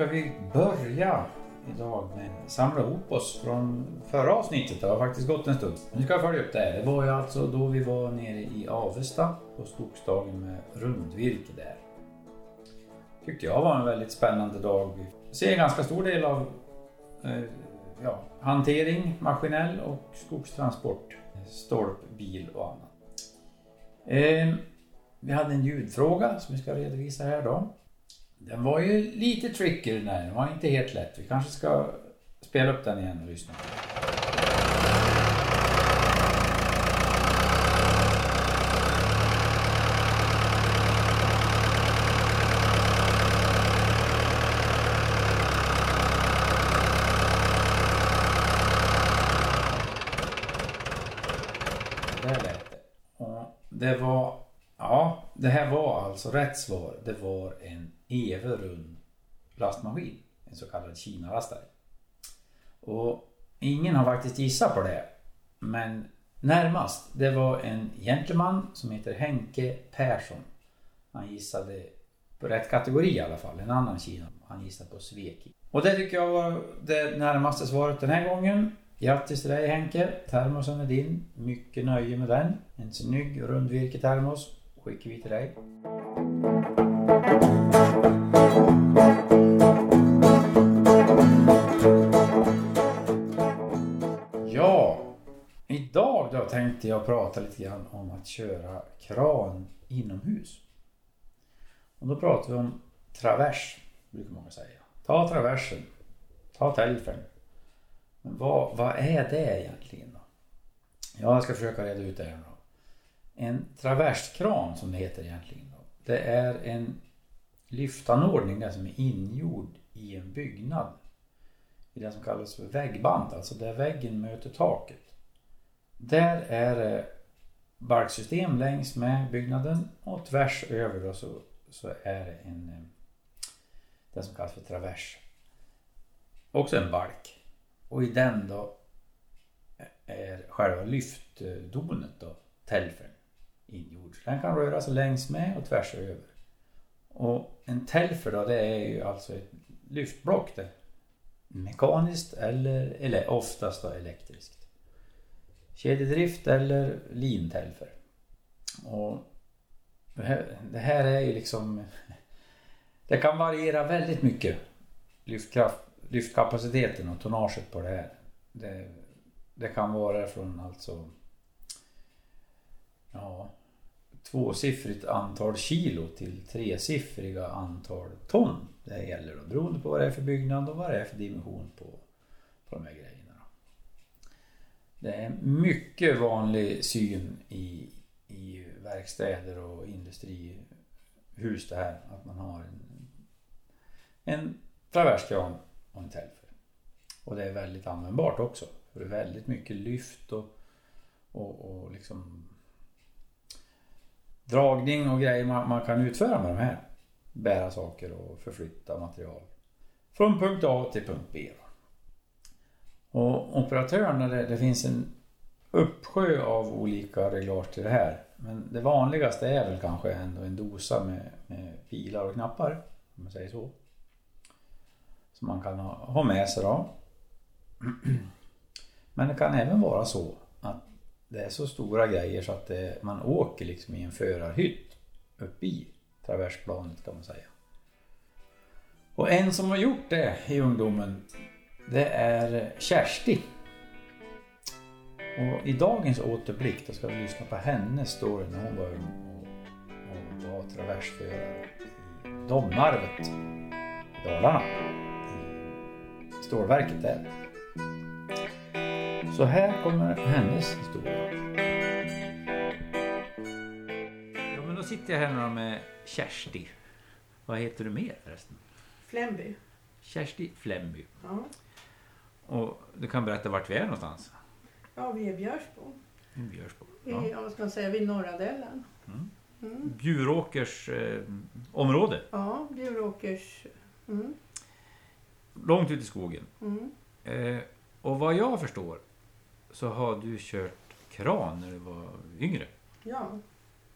ska vi börja idag med att samla ihop oss från förra avsnittet. Det har faktiskt gått en stund. Nu ska jag följa upp det här. Det var ju alltså då vi var nere i Avesta på skogsdagen med rundvirke där. Tyckte jag var en väldigt spännande dag. Jag ser en ganska stor del av eh, ja, hantering, maskinell och skogstransport. Stolp, bil och annat. Eh, vi hade en ljudfråga som vi ska redovisa här då. Den var ju lite tricky den där, den var inte helt lätt. Vi kanske ska spela upp den igen och lyssna. Där lät det. Och det var, det här var alltså rätt svar. Det var en Everun lastmaskin. En så kallad Kina-lastare. Och ingen har faktiskt gissat på det. Men närmast, det var en gentleman som heter Henke Persson. Han gissade på rätt kategori i alla fall, en annan Kina. Han gissade på Sveki. Och det tycker jag var det närmaste svaret den här gången. Grattis till dig Henke! Termosen är din. Mycket nöje med den. En snygg rundvirketermos skickar vi till dig. Ja, idag då tänkte jag prata lite grann om att köra kran inomhus. Och då pratar vi om travers, brukar många säga. Ta traversen, ta telfern. Men vad, vad är det egentligen då? Ja, jag ska försöka reda ut det här då. En traverskran som det heter egentligen då. Det är en lyftanordning där som är ingjord i en byggnad. I det som kallas för väggband, alltså där väggen möter taket. Där är det balksystem längs med byggnaden och tvärs över då så, så är det en eh, det som kallas för travers. Också en balk. Och i den då är själva lyftdonet då, tälfen ingjord. Så Den kan röra sig längs med och tvärs över. Och en telfer då det är ju alltså ett lyftblock det. Mekaniskt eller, eller oftast då elektriskt. Kedjedrift eller lintelfer. Och det här, det här är ju liksom Det kan variera väldigt mycket lyftkraft, lyftkapaciteten och tonnaget på det här. Det, det kan vara från alltså ja, tvåsiffrigt antal kilo till tresiffriga antal ton. Det gäller då beroende på vad det är för byggnad och vad det är för dimension på, på de här grejerna. Det är en mycket vanlig syn i, i verkstäder och industrihus det här. Att man har en, en traverskran och en telfer. Och det är väldigt användbart också. För det är väldigt mycket lyft och, och, och liksom dragning och grejer man, man kan utföra med de här. Bära saker och förflytta material. Från punkt A till punkt B. Och operatörerna, det, det finns en uppsjö av olika reglage till det här. Men det vanligaste är väl kanske ändå en dosa med, med pilar och knappar. Om man säger så. Som man kan ha, ha med sig då. Men det kan även vara så det är så stora grejer så att det, man åker liksom i en förarhytt upp i traversplanet kan man säga. Och en som har gjort det i ungdomen det är Kersti. Och i dagens återblick då ska vi lyssna på hennes story när hon var ung och, och var traversförare i Domnarvet i Dalarna. I stålverket där. Så här kommer hennes historia. Ja men då sitter jag här med Kersti. Vad heter du mer förresten? Flemby. Kersti Flemby. Ja. Och du kan berätta vart vi är någonstans? ja, vi är Björsbo. I Björsbo. I, Ja. ja. vad ska man säga, vid norra delen. Mm. Mm. Bjuråkers eh, område. Ja, Bjuråkers... Mm. Långt ut i skogen. Mm. Eh, och vad jag förstår så har du kört kran när du var yngre. Ja,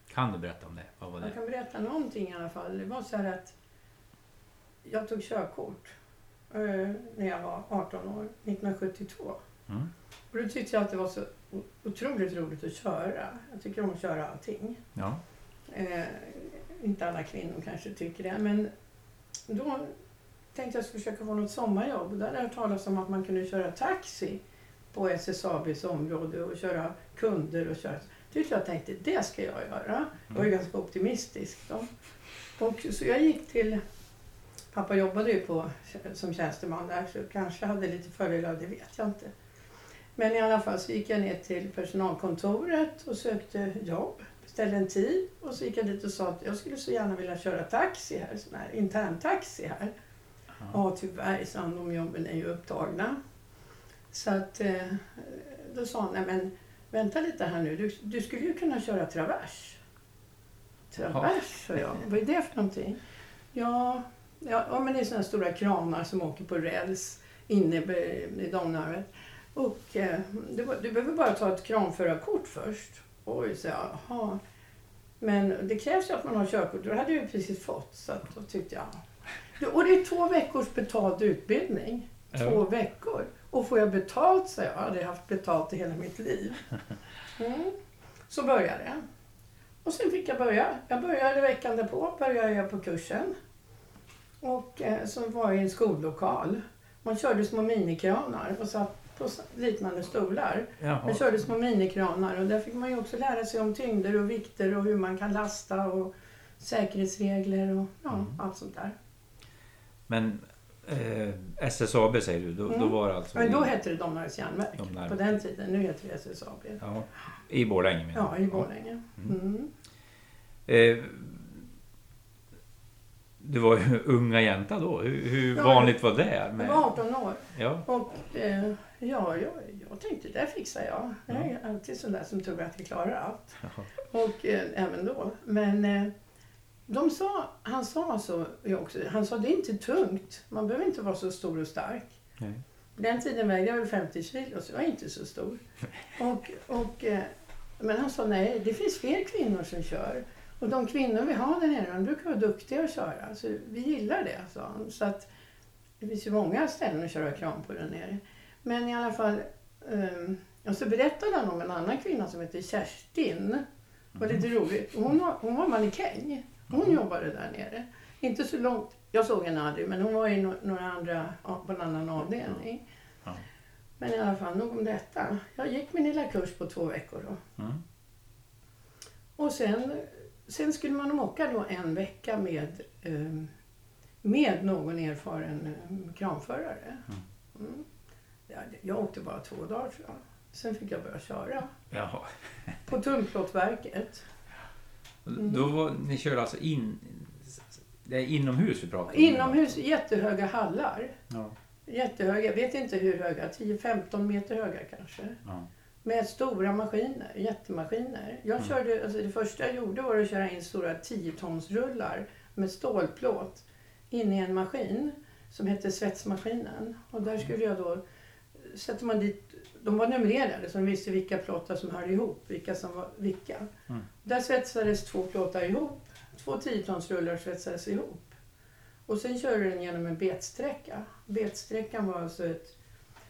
Kan du berätta om det? Vad var jag det? kan berätta någonting i alla fall. Det var så här att jag tog körkort eh, när jag var 18 år, 1972. Mm. Och då tyckte jag att det var så otroligt roligt att köra. Jag tycker om att köra allting. Ja. Eh, inte alla kvinnor kanske tycker det, men då tänkte jag skulle försöka få något sommarjobb. Där hade jag hört talas om att man kunde köra taxi på SSABs område och köra kunder och köra. Tyckte jag tänkte, det ska jag göra. Jag var ju ganska optimistisk då. Och så jag gick till, pappa jobbade ju på, som tjänsteman där så kanske hade lite fördelar, det vet jag inte. Men i alla fall så gick jag ner till personalkontoret och sökte jobb. Beställde en tid och så gick jag dit och sa att jag skulle så gärna vilja köra taxi här, sån här interntaxi här. Ja. Ja, tyvärr, sa de jobben är ju upptagna. Så att eh, då sa han, nej men vänta lite här nu, du, du skulle ju kunna köra travers. Travers, sa jag. Vad är det för någonting? Ja, ja, ja men det är sådana stora kranar som åker på räls inne i Domnarvet. Och eh, du, du behöver bara ta ett kranförarkort först. Oj, så jag, jaha. Men det krävs ju att man har körkort. Det hade jag ju precis fått. Så att då tyckte jag, och det är två veckors betald utbildning. Två Ja. veckor. Och får jag betalt, så jag. Jag hade haft betalt i hela mitt liv. Mm. Så började jag. Och sen fick jag börja. Jag började veckan därpå, började jag på kursen. Och eh, så var jag i en skollokal. Man körde små minikranar och satt på liknande stolar. Jaha. Jag körde små minikranar och där fick man ju också lära sig om tyngder och vikter och hur man kan lasta och säkerhetsregler och ja, Mm. allt sånt där. Men eh, SSAB säger du, då, då Mm. var det alltså Men då hette det Domnarvets järnverk Domnarvet. på den tiden. Nu heter det SSAB. ja, i Borlänge menar Ja, i Borlänge. Mm. Mm. Eh, du var ju unga jänta då. Hur, hur Ja, vanligt var det? Jag Med, var 18 år ja, och eh, ja, jag, jag tänkte det fixar jag. Jag är alltid sån där som tror att jag klarar allt. Och eh, även då. Men eh, de sa, han sa så också, han sa det är inte tungt. Man behöver inte vara så stor och stark. Nej. På den tiden vägde jag väl 50 kilo så jag är inte så stor. Och, och, eh, men han sa nej, det finns fler kvinnor som kör. Och de kvinnor vi har där nere, de brukar vara duktiga att köra. Så vi gillar det, sa han. Så att det finns ju många ställen att köra kran på där nere. Men i alla fall, um, och så berättade han om en annan kvinna som heter Kerstin. Det var lite roligt. Hon var, hon var mannekäng. Hon jobbade där nere. Inte så långt, jag såg henne aldrig, men hon var i no- några andra, på en annan avdelning. Ja. Men i alla fall, nog om detta. Jag gick min lilla kurs på två veckor då. Mm. Och sen, sen skulle man åka då en vecka med, eh, med någon erfaren eh, kranförare. Mm. Ja, jag åkte bara två dagar tror jag. Sen fick jag börja köra. Jaha. På Tunnplåtverket. Mm. Då var, ni körde alltså in... Det är inomhus vi pratar om? Inomhus, jättehöga hallar. Ja. Jättehöga, jag vet inte hur höga, 10-15 meter höga kanske. Ja. Med stora maskiner, jättemaskiner. Jag Mm. körde, alltså det första jag gjorde var att köra in stora 10-tonsrullar med stålplåt in i en maskin som hette svetsmaskinen. Och där skulle jag då, sätter man dit, de var numrerade så de visste vilka plåtar som hörde ihop, vilka som var vilka. Mm. Där svetsades två plåtar ihop, två 10-tonsrullar svetsades ihop. Och sen körde den genom en betsträcka. Betsträckan var alltså ett,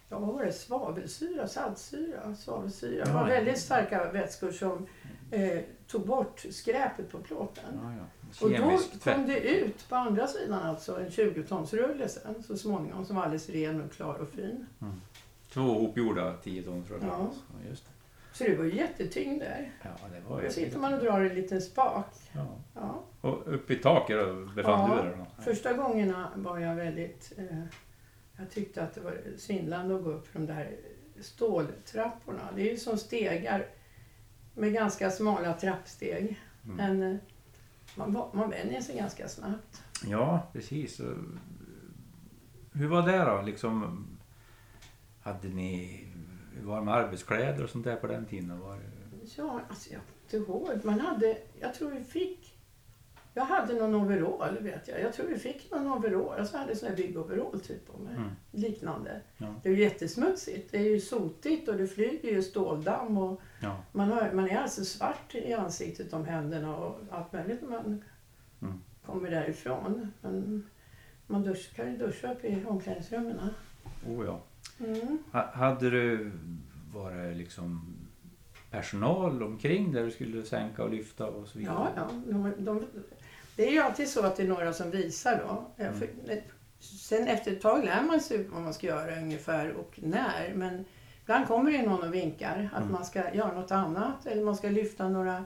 ja vad var det, svavelsyra, saltsyra, svavelsyra. Det var väldigt starka vätskor som eh, tog bort skräpet på plåten. Ja, ja. Och då kom det ut på andra sidan alltså en 20-tonsrulle sen så småningom som var alldeles ren och klar och fin. Två hopgjorda 10 tons rullar. Ja. Ja, just det. Så det var ju jättetyngder. Ja, det var ju... Sitter man och drar en liten spak. Ja. Ja. Och upp i taket då befann Ja, du dig? Första gångerna var jag väldigt... Eh, jag tyckte att det var svindlande att gå upp för de där ståltrapporna. Det är ju som stegar med ganska smala trappsteg. Mm. Men eh, man, man vänjer sig ganska snabbt. Ja, precis. Hur var det då? Liksom, hade ni varma arbetskläder och sånt där på den tiden? Var det... Ja, alltså jag kommer inte ihåg. Man hade, jag tror vi fick... Jag hade någon overall vet jag. Jag tror vi fick någon overall. Alltså jag hade sån här byggoverall typ på mig. Mm. Liknande. Ja. Det är ju jättesmutsigt. Det är ju sotigt och det flyger ju ståldamm. Och Ja. man, har, man är alltså svart i ansiktet om händerna och allt möjligt när man Mm. kommer därifrån. Men Man dusch, kan ju duscha upp i omklädningsrummen. Oh, ja. Mm. Ha- Hade du, var det liksom personal omkring där du skulle sänka och lyfta och så vidare? Ja, ja. De, de, det är ju alltid så att det är några som visar då. Mm. för- Sen efter ett tag lär man sig vad man ska göra ungefär och när. Men ibland kommer det någon och vinkar att Mm. man ska göra något annat. Eller man ska lyfta några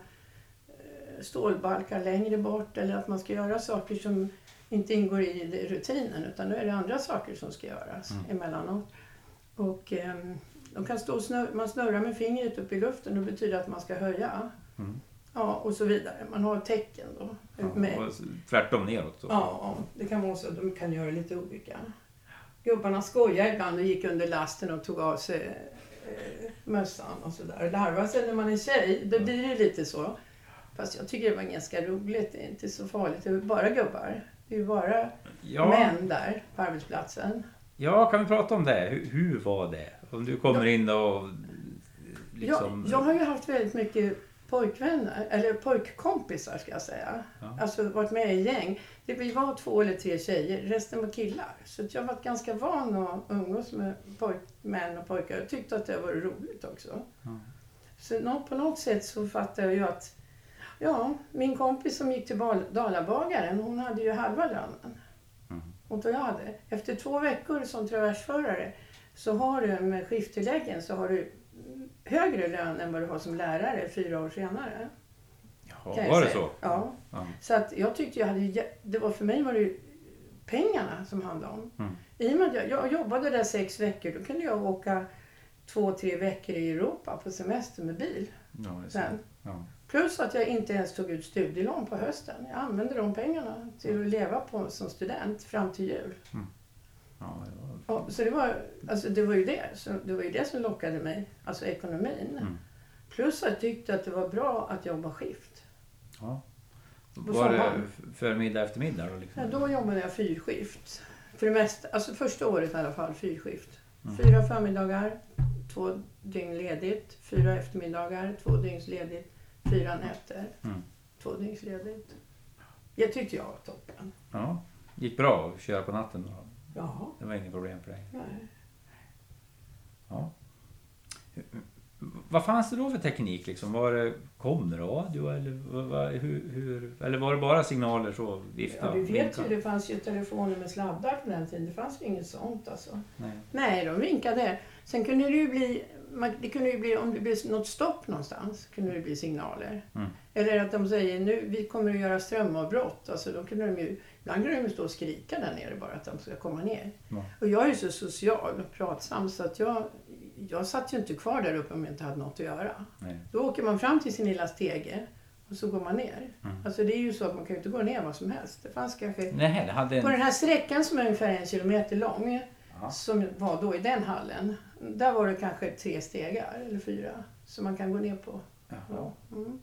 eh, stålbalkar längre bort. Eller att man ska göra saker som inte ingår i rutinen. Utan nu är det andra saker som ska göras Mm. emellanåt. Och ehm, de kan stå snurra, man snurrar med fingret upp i luften och det betyder att man ska höja. Mm. Ja, och så vidare. Man har tecken då. Ja, tvärtom neråt. Då. ja, det kan vara så de kan göra lite olika. Gubbarna skojar ibland och gick under lasten och tog av sig eh, mössan och sådär. Larva sig när man är tjej, då blir det lite så. Fast jag tycker det var ganska roligt. Det är inte så farligt. Det är bara gubbar. Det är ju bara Ja, män där på arbetsplatsen. Ja, kan vi prata om det? Hur, hur var det? Om du kommer in och liksom... Jag, jag har ju haft väldigt mycket pojkvänner, eller pojkkompisar ska jag säga. Ja. Alltså varit med i gäng. Det vi var två eller tre tjejer, resten var killar. Så jag har varit ganska van att umgås med pojk, män och pojkar. Jag tyckte att det var roligt också. Ja. Så på något sätt så fattar jag ju att Ja, min kompis som gick till Dalabagaren, hon hade ju halva lönen. Vad jag hade. Efter två veckor som traversförare så har du med skifttilläggen så har du högre lön än vad du har som lärare fyra år senare. Jag var det så? Ja. Ja. Så att jag tyckte jag hade, det var för mig var det pengarna som handlade om. Mm. I och med att jag, jag jobbade där sex veckor, då kunde jag åka två, tre veckor i Europa på semester med bil. Ja. Sen. Ja. Plus att jag inte ens tog ut studielån på hösten. Jag använde de pengarna till att leva på som student fram till jul. Ja, det var... Så det var, alltså det var ju det. Så det var ju det som lockade mig, alltså ekonomin. Mm. Plus att jag tyckte att det var bra att jobba skift. Ja. Var det sommaren. förmiddag, eftermiddag då? Liksom? Ja, då jobbade jag fyrskift. För det mesta, alltså första året i alla fall, fyrskift. Mm. Fyra förmiddagar, två dygn ledigt. Fyra eftermiddagar, två dygns ledigt. Fyra nätter, Mm. två dygns ledigt. Det tyckte jag var toppen. Ja. Gick bra att köra på natten då? Jaha. Det var inget problem för dig? Nej. Ja. Vad fanns det då för teknik? Liksom? Var det komradio eller, vad, hur, hur, eller var det bara signaler så? Vifta, Ja, vi vet ju, det fanns ju telefoner med sladdar på den tiden. Det fanns ju inget sånt alltså. Nej. Nej, de vinkade. Sen kunde det ju bli, det kunde ju bli om det blev något stopp någonstans, kunde det bli signaler. Mm. Eller att de säger nu, vi kommer att göra strömavbrott. Alltså då kunde de ju, ibland kunde de ju stå och skrika där nere bara att de ska komma ner. Ja. Och jag är ju så social och pratsam så att jag, jag satt ju inte kvar där uppe om jag inte hade något att göra. Nej. Då åker man fram till sin lilla stege och så går man ner. Mm. Alltså det är ju så att man kan ju inte gå ner var som helst. Det fanns kanske Nej, det hade på en... den här sträckan som är ungefär en kilometer lång, Ja. som var då i den hallen, där var det kanske tre stegar eller fyra som man kan gå ner på. Jaha. Ja. Mm.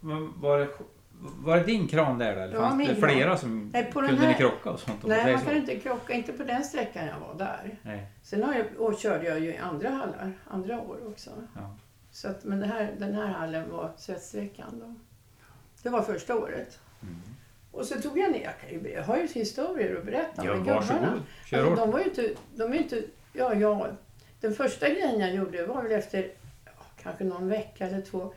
Men Var det, var det din kran där? Eller fanns det kran. flera som Nej, på kunde ni här- krocka och sånt? Nej, man så? kan inte krocka, inte på den sträckan jag var där. Nej. Sen har jag, och körde jag ju i andra hallar, andra år också. Ja. Så att, men här, den här hallen var svettsträckan då. Det var första året. Mm. Och så tog jag ner, jag, har ju historier att berätta Ja, med gubbarna. Alltså, de var ju inte, de är inte, ja, ja, den första grejen jag gjorde var väl efter ja, kanske någon vecka eller två.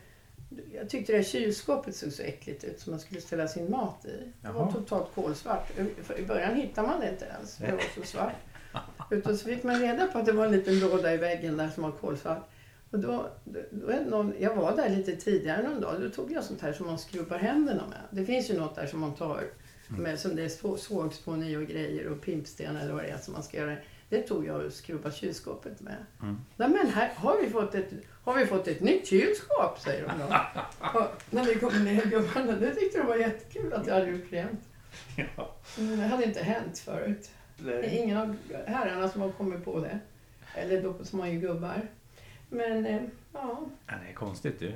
Jag tyckte det här kylskåpet såg så äckligt ut som man skulle ställa sin mat i. Det var Jaha. totalt kolsvart. I början hittade man det inte ens, för det var så svart. Utan så fick man reda på att det var en liten låda i väggen där som var kolsvart. Och då, då, då någon, jag var där lite tidigare någon dag. Då tog jag sånt här som man skrubbar händerna med. Det finns ju något där som man tar med som det är svå- sågspån i och grejer och pimpsten eller vad det är som man ska göra. Det tog jag och skrubbade kylskåpet med. Mm. Nej men här har vi fått ett, har vi fått ett nytt kylskåp säger de då. och, när vi kommer ner gubbarna. Det tyckte de var jättekul att jag hade gjort rent. Ja. Mm, Det hade inte hänt förut. Det är Nej. ingen av herrarna som har kommit på det. Eller då som har ju gubbar. Men eh, ja, Ja, det är konstigt du.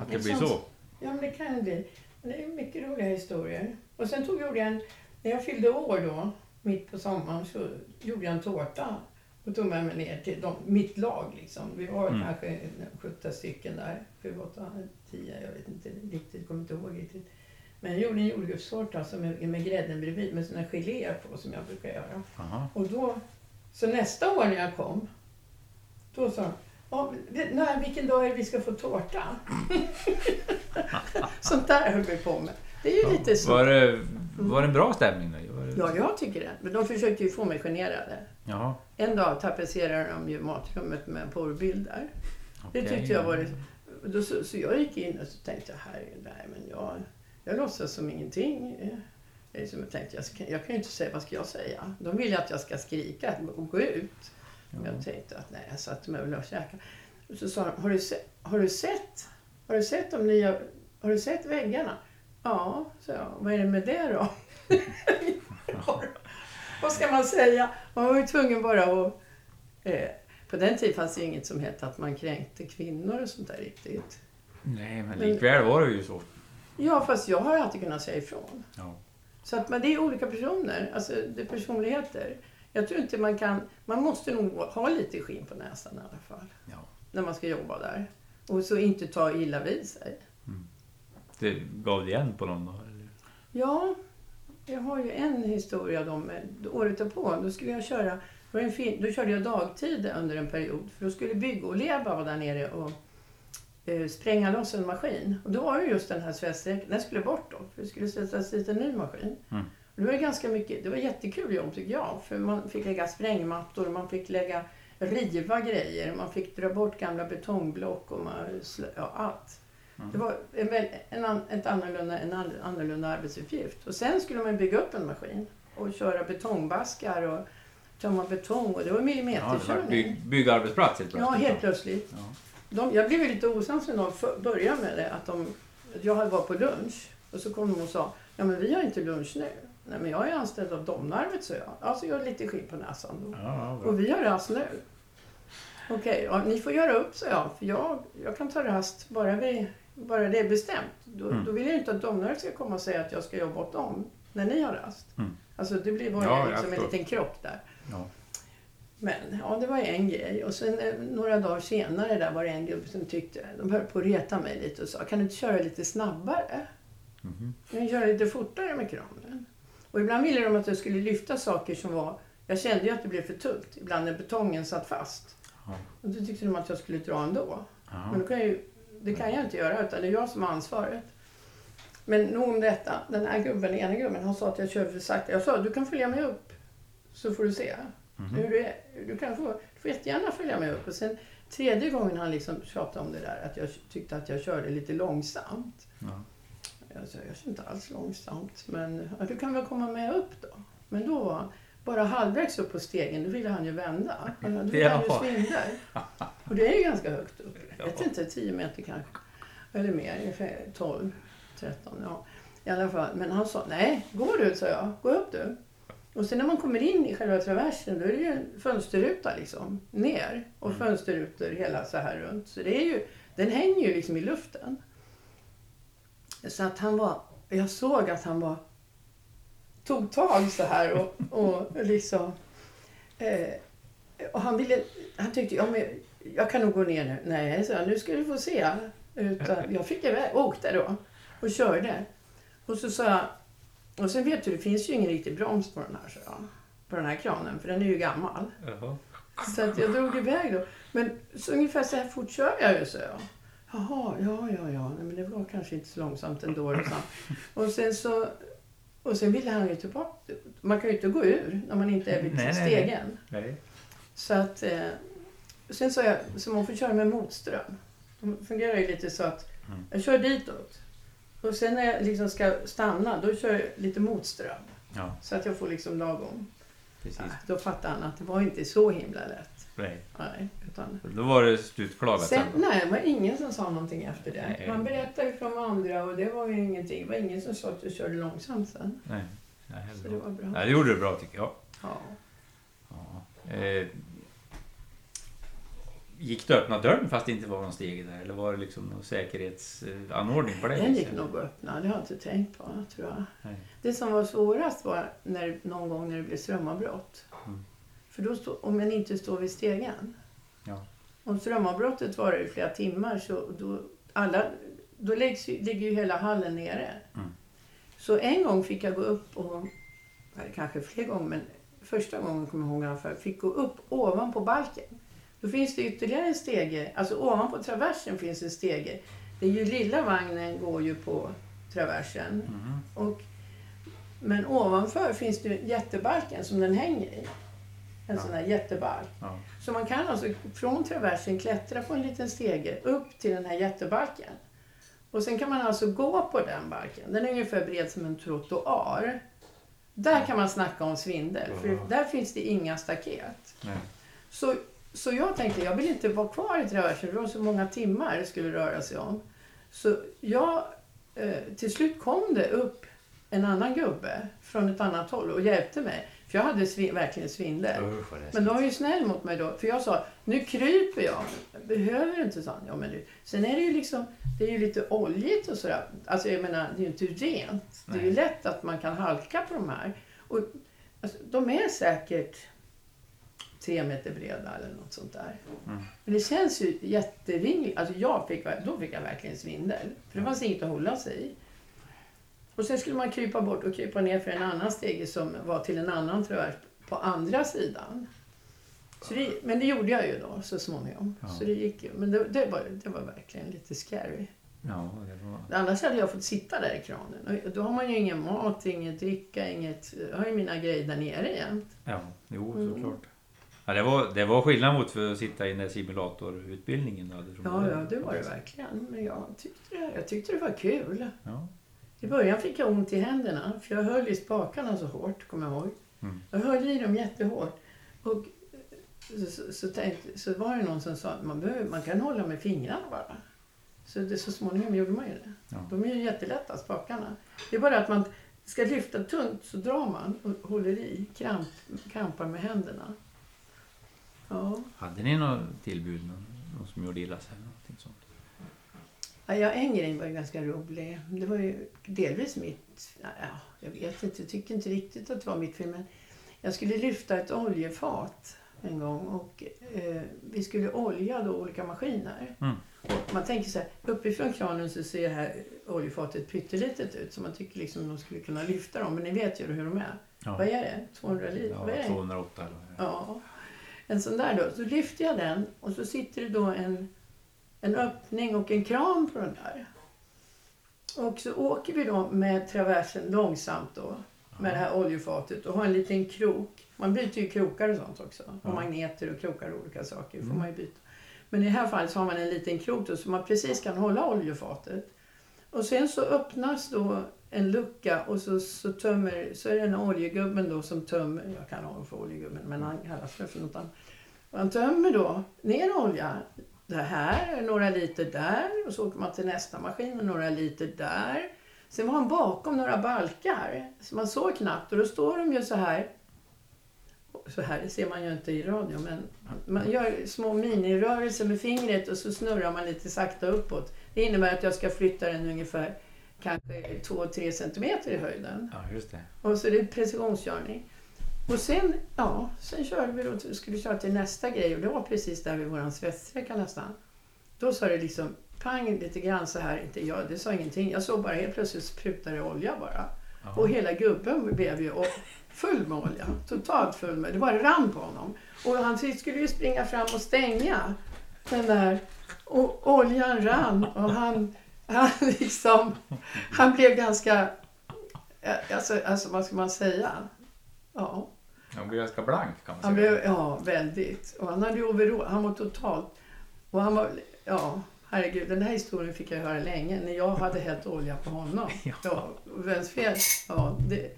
Att det blir så. ja men det kan det bli. Det är mycket roliga historier. Och sen tog jag en, när jag fyllde år då, mitt på sommaren, så gjorde jag en tårta. Och tog med mig ner till de, mitt lag liksom. Vi var Mm. kanske 17 stycken där. 7, 8, 10, jag vet inte riktigt, kommer inte ihåg riktigt. Men jag gjorde en jordgubbstårta som är med grädden bredvid med såna geléer på som jag brukar göra. Aha. Och då, så nästa år när jag kom, då sa "Ja, det- nej, vilken dag är det vi ska få tårta? Sånt där höll vi på med. Det är ju lite så. Var det, var det en bra stämning då? Det... Ja, jag tycker det. Men de försökte ju få mig generade. Jaha. En dag tapetserade de ju matrummet med porrbilder. Det okej. tyckte jag var det. Då, så, så jag gick in och så tänkte jag, herregud, men jag, jag låtsas som ingenting. Det som jag tänkte, jag, jag kan ju inte säga, vad ska jag säga? De vill ju att jag ska skrika och gå ut. Ja. Jag tänkte att nej, jag satte mig väl och käkade. Och så sa de, har du, se, har du sett? Har du sett de nya, har du sett väggarna? Ja, så jag. Vad är det med det då? Vad ska man säga? Man var ju tvungen bara att... Eh, på den tiden fanns det ju inget som hette att man kränkte kvinnor och sånt där riktigt. Nej, men likväl var det ju så. Ja, fast jag har alltid kunnat säga ifrån. Ja. Så att, men det är olika personer, alltså det är personligheter. Jag tror inte man kan... Man måste nog ha lite skinn på näsan i alla fall. Ja. När man ska jobba där. Och så inte ta illa vid sig. Det gav det igen på någon dag? Eller? Ja, jag har ju en historia då med året därpå. Då skulle jag köra, var en fin, då körde jag dagtid under en period. För då skulle Bygg-Oleba vara där nere och eh, spränga loss en maskin. Och då var det just den här svetssträckan, den skulle bort då. För det skulle sättas dit en ny maskin. Mm. Och det var ganska mycket, det var jättekul jobb tycker jag. För man fick lägga sprängmattor, man fick lägga, riva grejer, man fick dra bort gamla betongblock och man, ja, allt. Mm. Det var en, en, ett annorlunda, en an- annorlunda arbetsuppgift. Och sen skulle man bygga upp en maskin och köra betongbaskar och tömma betong. Och det var Ja, det var millimeterkörning. bygg, byggarbetsplats helt Ja, plötsligt. helt plötsligt. Ja. De, jag blev lite osams när de för- började med det. Att, de, jag var på lunch och så kom de och sa Ja men vi har inte lunch nu. Nej men jag är anställd av Domnarvet så jag. Alltså jag har lite skinn på näsan då. Ja, ja. Och vi har rast nu. Okej, ja, ni får göra upp så jag. För jag, jag kan ta rast bara, vi, bara det är bestämt. Då, Mm. då vill jag inte att Domnarvet ska komma och säga att jag ska jobba åt dem när ni har rast. Mm. Alltså det blir bara Ja, liksom en liten krock där. Ja. Men ja, det var en grej. Och sen eh, några dagar senare där var det en gubbe som tyckte, de höll på att reta mig lite och sa, kan du inte köra lite snabbare? Mhm. Kan du köra lite fortare med kranen? Och ibland ville de att jag skulle lyfta saker som var, jag kände ju att det blev för tungt, ibland när betongen satt fast. Ja. Och då tyckte de att jag skulle dra ändå. Ja. Men då kan jag ju, det kan jag inte göra, utan det är jag som har ansvaret. Men nog om detta. Den här gubben, den ena gubben, han sa att jag kör för sakta. Jag sa, du kan följa med upp, så får du se Mhm. hur du är. Du, kan få, du får jättegärna följa med upp. Och sen tredje gången han liksom tjatade om det där, att jag tyckte att jag körde lite långsamt. Ja. Jag sa, jag kör inte alls långsamt, men ja, du kan väl komma med upp då. Men då var bara halvvägs upp på stegen, då ville han ju vända. Då ville han ju svindla. Och det är ju ganska högt upp. Jag vet inte, 10 meter kanske. Eller mer, ungefär 12, 13, ja. I alla fall. Men han sa, nej, gå du, sa jag. Gå upp du. Och sen när man kommer in i själva traversen, då är det ju en fönsterruta liksom. Ner. Och Mm. fönsterrutor hela så här runt. Så det är ju, den hänger ju liksom i luften. Så att han var, jag såg att han var, tog tag så här och, och liksom, eh, och han ville, han tyckte, ja men jag kan nog gå ner nu. Nej, så jag, nu ska du få se. Utan jag fick iväg, åkte då och körde. Och så sa jag, och sen vet du, det finns ju ingen riktig broms på den här, så jag, på den här kranen, för den är ju gammal. Jaha. Så att jag drog iväg då. Men så ungefär så här fort kör jag ju, så jag. Jaha, ja, ja, ja. Nej, men det var kanske inte så långsamt ändå. Och sen så... Och sen ville han ju tillbaka. Man kan ju inte gå ur när man inte är vid Nej, nej, nej. stegen. Nej. Så att... Eh, sen sa jag, så man får köra med motström. Det fungerar ju lite så att Mm. jag kör ditåt. Och sen när jag liksom ska stanna, då kör jag lite motström. Ja, Så att jag får liksom lagom. precis. Nej, Då fattade han att det var inte så himla lätt. Nej. Nej, utan Då var det slutklagat Sen, sen. nej, det var ingen som sa någonting efter det. Nej. Man berättade ju från andra och det var ju ingenting. Det var ingen som sa att du körde långsamt sen. Nej. Nej, Så det var bra. Nej, det gjorde du bra tycker jag. Ja. Ja. Eh, gick du att öppna dörren fast det inte var någon steg där? Eller var det liksom någon säkerhetsanordning på det Den gick nog att öppna, det har jag inte tänkt på tror jag. Nej. Det som var svårast var när, någon gång när det blev strömavbrott. Mm. För då stå, om man inte står vid stegen. Ja. Om strömavbrottet varar i flera timmar så då, alla, då läggs, ligger ju hela hallen nere. Mm. Så en gång fick jag gå upp och, eller kanske fler gånger, men första gången kommer jag ihåg fall, fick gå upp ovanpå balken. Då finns det ytterligare en stege, alltså ovanpå traversen finns en stege. Den ju lilla vagnen går ju på traversen. Mhm. Och, men ovanför finns det jättebalken som den hänger i. En Ja. sån här jättebalk. Ja. Så man kan alltså från traversen klättra på en liten stege upp till den här jättebalken. Och sen kan man alltså gå på den balken. Den är ungefär bred som en trottoar. Där kan man snacka om svindel, för där finns det inga staket. Nej. Så, så jag tänkte, jag vill inte vara kvar i traversen, det var så många timmar det skulle röra sig om. Så jag, eh, till slut kom det upp en annan gubbe från ett annat håll och hjälpte mig. För jag hade svi- verkligen svindel. Usch. Men de var ju snäll mot mig då. För jag sa, nu kryper jag. Behöver du inte, sa han. Ja, men du. Sen är det ju liksom, det är ju lite oljigt och sådär. Alltså jag menar, det är ju inte rent. Det är ju Nej. lätt att man kan halka på de här. Och, alltså, de är säkert tre meter breda eller något sånt där. Mm. Men det känns ju jättevingligt. Alltså jag fick, då fick jag verkligen svindel. För det fanns inget att hålla sig i. Och sen skulle man krypa bort och krypa ner för en annan stege som var till en annan travers på andra sidan. Så det, men det gjorde jag ju då så småningom. Ja. Så det gick ju. Men det, det, var, det var verkligen lite scary. Ja, det var... Annars hade jag fått sitta där i kranen. Och då har man ju ingen mat, inget dricka, inget... Jag har ju mina grejer där nere jämt. Ja, jo Mm. såklart. Ja, det, var, det var skillnad mot för att sitta i den där simulatorutbildningen. du hade från Ja, ja, det var det verkligen. Men jag tyckte det, jag tyckte det var kul. Ja. I början fick jag ont i händerna, för jag höll i spakarna så hårt, kommer jag ihåg. Mm. Jag höll i dem jättehårt. Och så, så, så, tänkte, så var det någon som sa att man, behöver, man kan hålla med fingrarna bara. Så det, så småningom gjorde man ju det. Ja. De är ju jättelätta, spakarna. Det är bara att man ska lyfta tungt så drar man och håller i, kramp, krampar med händerna. Ja. Hade ni något tillbud? Någon, någon som gjorde illa sig? Någonting sånt? Ja, ja, en grej var ju ganska rolig. Det var ju delvis mitt... Ja, jag vet inte, jag tycker inte riktigt att det var mitt fel. Men jag skulle lyfta ett oljefat en gång och eh, vi skulle olja då olika maskiner. Mm. Och man tänker så här, uppifrån kranen så ser det här oljefatet pyttelitet ut så man tycker liksom de skulle kunna lyfta dem. Men ni vet ju hur de är. Ja, Vad är det? 200 liter? Ja det? 208 eller? Ja. En sån där då. Så lyfter jag den och så sitter det då en, en öppning och en kran på den där. Och så åker vi då med traversen långsamt då. Med det här oljefatet och har en liten krok. Man byter ju krokar och sånt också. Och magneter och krokar och olika saker får Mm. man ju byta. Men i det här fallet så har man en liten krok då så man precis kan hålla oljefatet. Och sen så öppnas då en lucka och så, så, tömmer, så är det en oljegubben då som tömmer, jag kan ha för oljegubben men han kallas för för något annat. Och han tömmer då ner olja. Det här, några liter där och så åker man till nästa maskin och några liter där. Sen var han bakom några balkar så man såg knappt och då står de ju så här. Så här ser man ju inte i radio men man gör små minirörelser med fingret och så snurrar man lite sakta uppåt. Det innebär att jag ska flytta den ungefär kanske 2-3 centimeter i höjden. Ja, just det. Och så är det precisionskörning. Och sen, ja, sen körde vi då, skulle köra till nästa grej och det var precis där vid våran svettsträcka nästan. Då sa det liksom pang lite grann så här, inte jag, det sa ingenting. Jag såg bara helt plötsligt sprutade olja bara. Ja. Och hela gubben blev ju full med olja. Totalt full med, det bara rann på honom. Och han skulle ju springa fram och stänga den där. Och oljan rann och han, han liksom, han blev ganska, eh, alltså, alltså vad ska man säga? Ja, Han blev ganska blank kan man han säga. blev, ja väldigt. Och han hade overall, han var totalt, och han var, ja herregud den här historien fick jag höra länge när jag hade hällt olja på honom. Ja. Ja, vems fel? Ja, det,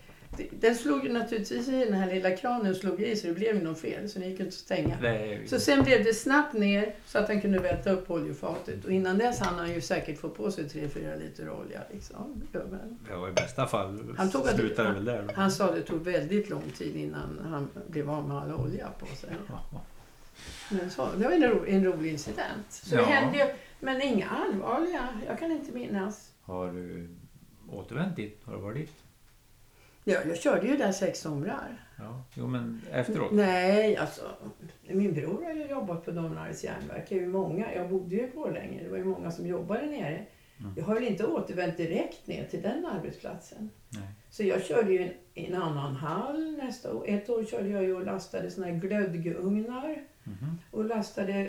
den slog ju naturligtvis i den här lilla kranen slog i så det blev ju något fel så det gick inte att stänga. Det ju- Så sen blev det snabbt ner så att han kunde välta upp oljefatet och innan dess hann han ju säkert få på sig 3-4 liter olja. Liksom. Ja, i bästa fall Han tog slutar det väl där. Han sa det tog väldigt lång tid innan han blev av med all olja på sig. Ja. Men så, det var en, ro, en rolig incident. Så det Ja. hände ju, men inga allvarliga. Jag kan inte minnas. Har du återvänt dit? Har du varit dit? Ja, jag körde ju där sex somrar. Ja. Jo, men efteråt? Nej, alltså. Min bror har ju jobbat på Domnarvets järnverk. Det är ju många. Jag bodde ju i Borlänge. Det var ju många som jobbade nere. Mm. Jag har väl inte återvänt direkt ner till den arbetsplatsen. Nej. Så jag körde ju i en, en annan hall nästa år. Ett år körde jag ju och lastade såna här glödugnar Mhm. och lastade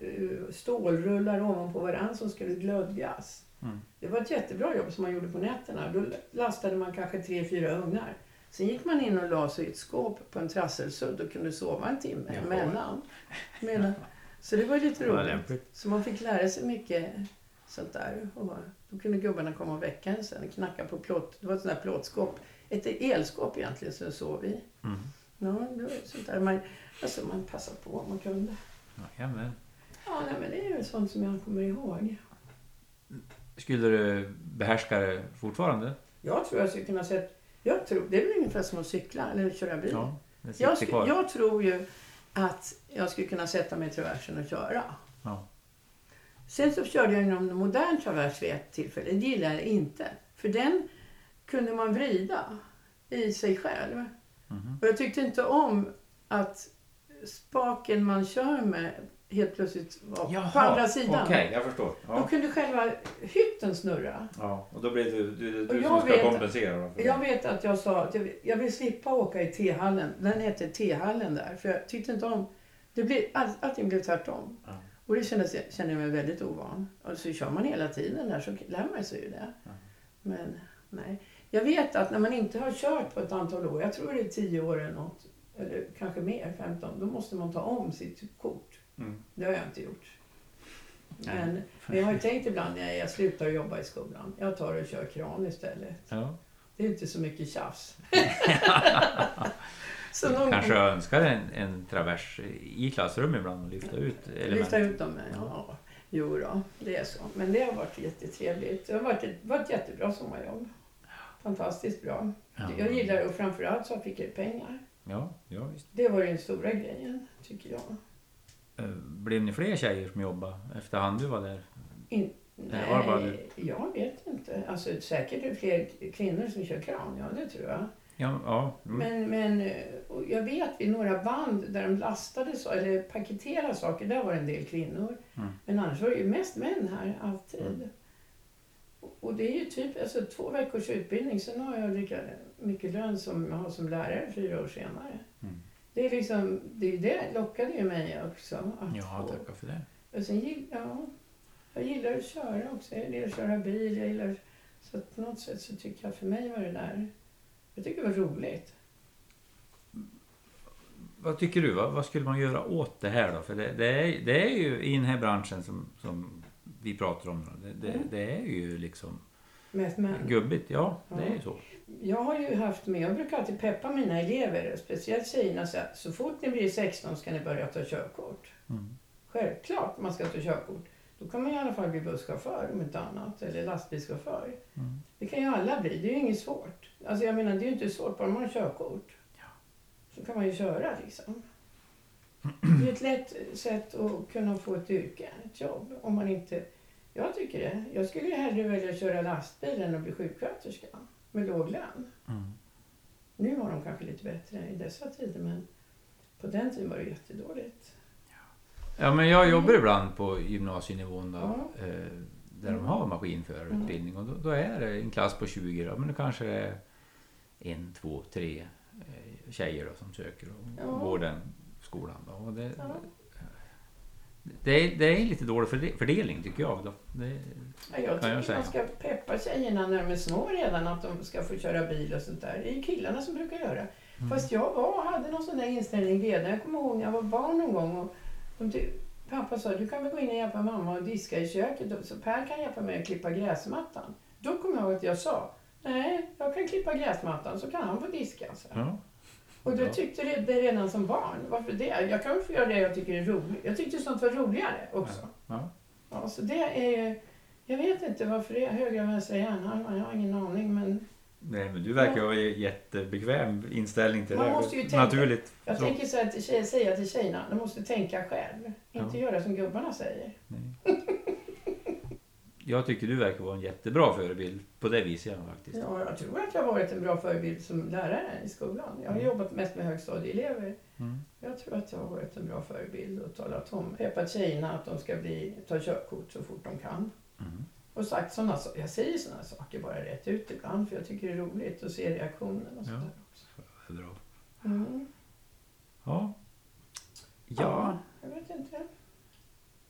eh, stålrullar ovanpå varandra som skulle glödgas. Mm. Det var ett jättebra jobb som man gjorde på nätterna. Då lastade man kanske tre, fyra ugnar. Sen gick man in och la sig i ett skåp på en trasselsudd och kunde sova en timme Jaha. emellan. Men, så det var lite roligt. Så man fick lära sig mycket sånt där. Och då kunde gubbarna komma och väcka en sen och knacka på plåt. Det var ett sånt där plåtskåp. Ett elskåp egentligen som sov i. Mm. Ja, det var sånt där man, alltså man passade på om man kunde. Jajamän. Ja, nej, men det är ju sånt som jag kommer ihåg. Skulle du behärska det fortfarande? Jag tror jag skulle kunna säga jag tror, det är väl ungefär som att cykla eller köra bil. Ja, jag, sku, jag tror ju att jag skulle kunna sätta mig i traversen och köra. Ja. Sen så körde jag någon modern travers vid ett tillfälle. Det gillar jag inte. För den kunde man vrida i sig själv. Mhm. Och jag tyckte inte om att spaken man kör med helt plötsligt var på andra sidan. Okej, jag förstår. Då Ja. kunde själva hytten snurra. ja. Och då blir det du, du, du som ska vet- kompensera. Då Jag vet att jag sa att jag vill, jag vill slippa åka i T-hallen. Den heter T-hallen där. För jag tyckte inte om... Det blev, all, allting blev tvärtom. Ja. Och det kändes, kände jag mig väldigt ovan. Och så kör man hela tiden där så lär man sig ju det. Ja. Men nej. Jag vet att när man inte har kört på ett antal år, jag tror det är 10 år eller något, eller kanske mer, 15, då måste man ta om sitt kort. Mm. Det har jag inte gjort. Nej. Men, men jag har tänkt ibland när jag slutar jobba i skolan, jag tar och kör kran istället. Ja. Det är inte så mycket tjafs. så någon Kanske gång önskar en, en travers i klassrummet ibland och lyfta ut element. lyfta ut dem. Ja, jo då, det är så. Men det har varit jättetrevligt. Det har varit ett, varit jättebra sommarjobb. Fantastiskt bra. Ja. Jag gillar det och framförallt så fick jag pengar. Ja, ja visst. Det var den stora grejen, tycker jag. Eh, Blev ni fler tjejer som jobbade efterhand du var där? In, Eller var bara nej, jag vet inte. Alltså säkert är det fler kvinnor som kör kran, ja det tror jag. Ja, ja. Mm. Men, men jag vet vid några band där de lastade så, eller paketerade saker, där var det en del kvinnor. Mm. Men annars var det ju mest män här, alltid. Mm. Och det är ju typ alltså, två veckors utbildning, sen har jag lika mycket lön som jag har som lärare fyra år senare. Det är liksom, det, det lockade ju mig också. Att Ja, få. tackar för det. Och sen ja, jag gillar att köra också. Jag gillar att köra bil. Jag gillar, så på något sätt så tycker jag för mig var det där, jag tycker det var roligt. Vad tycker du? Vad, vad skulle man göra åt det här då? För det, det, är, det är ju i den här branschen som, som vi pratar om. Det, det, Mm. det är ju liksom Mest män. gubbigt. Ja, det är Ja. så. Jag har ju haft med, jag brukar alltid peppa mina elever, speciellt tjejerna, så att så fort ni blir 16 ska ni börja ta körkort. Mm. Självklart man ska ta körkort. Då kan man i alla fall bli busschaufför om inte annat, eller lastbilschaufför. Mm. Det kan ju alla bli, det är ju inget svårt. Alltså jag menar, det är ju inte svårt, bara man har körkort. Så kan man ju köra liksom. Det är ett lätt sätt att kunna få ett yrke, ett jobb. Om man inte... Jag tycker det. Jag skulle hellre välja att köra lastbil än att bli sjuksköterska med låg lön. Mm. Nu har de kanske lite bättre i dessa tider, men på den tiden var det jättedåligt. Ja, men jag jobbar ibland på gymnasienivån då, Ja. eh, där de har maskinförarutbildning. Och då, då är det en klass på 20 då, men det kanske är en, två, tre eh, tjejer då, som söker och Ja. går den skolan. Då. Och det, Ja. Det, är, det är lite dålig förde- fördelning tycker jag. Då. Det, Ja, jag Kan jag tycker säga. man ska peppa tjejerna när de är små redan att de ska få köra bil och sånt där. Det är ju killarna som brukar göra. Mm. Fast jag var, hade någon sån där inställning redan. Jag kommer ihåg när jag var barn någon gång och de pappa sa du kan väl gå in och hjälpa mamma och diska i köket så Per kan hjälpa mig att klippa gräsmattan. Då kommer jag ihåg att jag sa nej, jag kan klippa gräsmattan så kan han få diska. Så. ja. Och Ja. tyckte det, det redan som barn. Varför det? Jag kan väl få göra det jag tycker är roligt. Jag tyckte sånt var roligare också. Ja. Ja, så det är... Jag vet inte varför det är högra och vänstra hjärnan. Jag har ingen aning. Men Nej, men du verkar ha en jättebekväm inställning till Man det. måste ju tänka. Naturligt. jag så. tänker så här till tjej, säga till tjejerna. De måste tänka själv. Inte Ja. göra som gubbarna säger. Nej. Jag tycker du verkar vara en jättebra förebild på det viset ja, faktiskt. Ja, jag tror att jag har varit en bra förebild som lärare i skolan. Jag har Mm. jobbat mest med högstadieelever. Mm. Jag tror att jag har varit en bra förebild och talat om, peppat tjejerna att de ska bli, ta körkort så fort de kan. Mm. och sagt sådana saker. Jag säger sådana saker bara rätt ut ibland för jag tycker det är roligt att se reaktionen och Ja. sådär också. Det är bra. Mm. Ja. Ja, Ja. jag vet inte.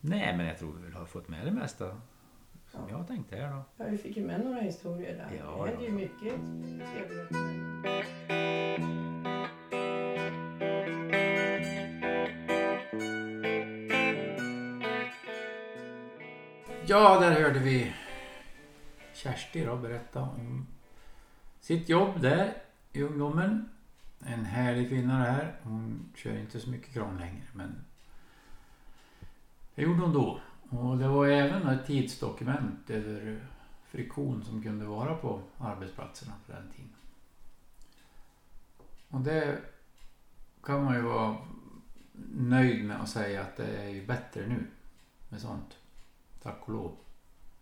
Nej, men jag tror vi har fått med det mesta som Ja. jag tänkte här då. Ja, vi fick ju med några historier där. Ja, det händer ju mycket trevligt. Ja, där hörde vi Kersti då berätta om sitt jobb där i ungdomen. En härlig kvinna det här. Hon kör inte så mycket kran längre men det gjorde hon då. Och det var även ett tidsdokument över friktion som kunde vara på arbetsplatserna på den tiden. Och det kan man ju vara nöjd med att säga att det är ju bättre nu med sånt. Tack och lov.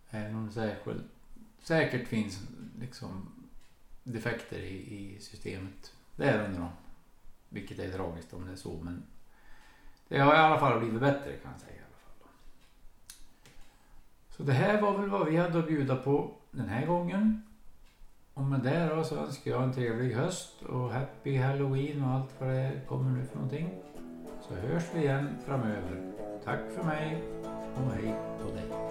Även om det särskilt, säkert finns liksom defekter i, i systemet. Det är det nog. Vilket är tragiskt om det är så men det har i alla fall blivit bättre kan jag säga. Så det här var väl vad vi hade att bjuda på den här gången. Och med det då så önskar jag en trevlig höst och happy halloween och allt vad det kommer nu för någonting. Så hörs vi igen framöver. Tack för mig och hej på dig.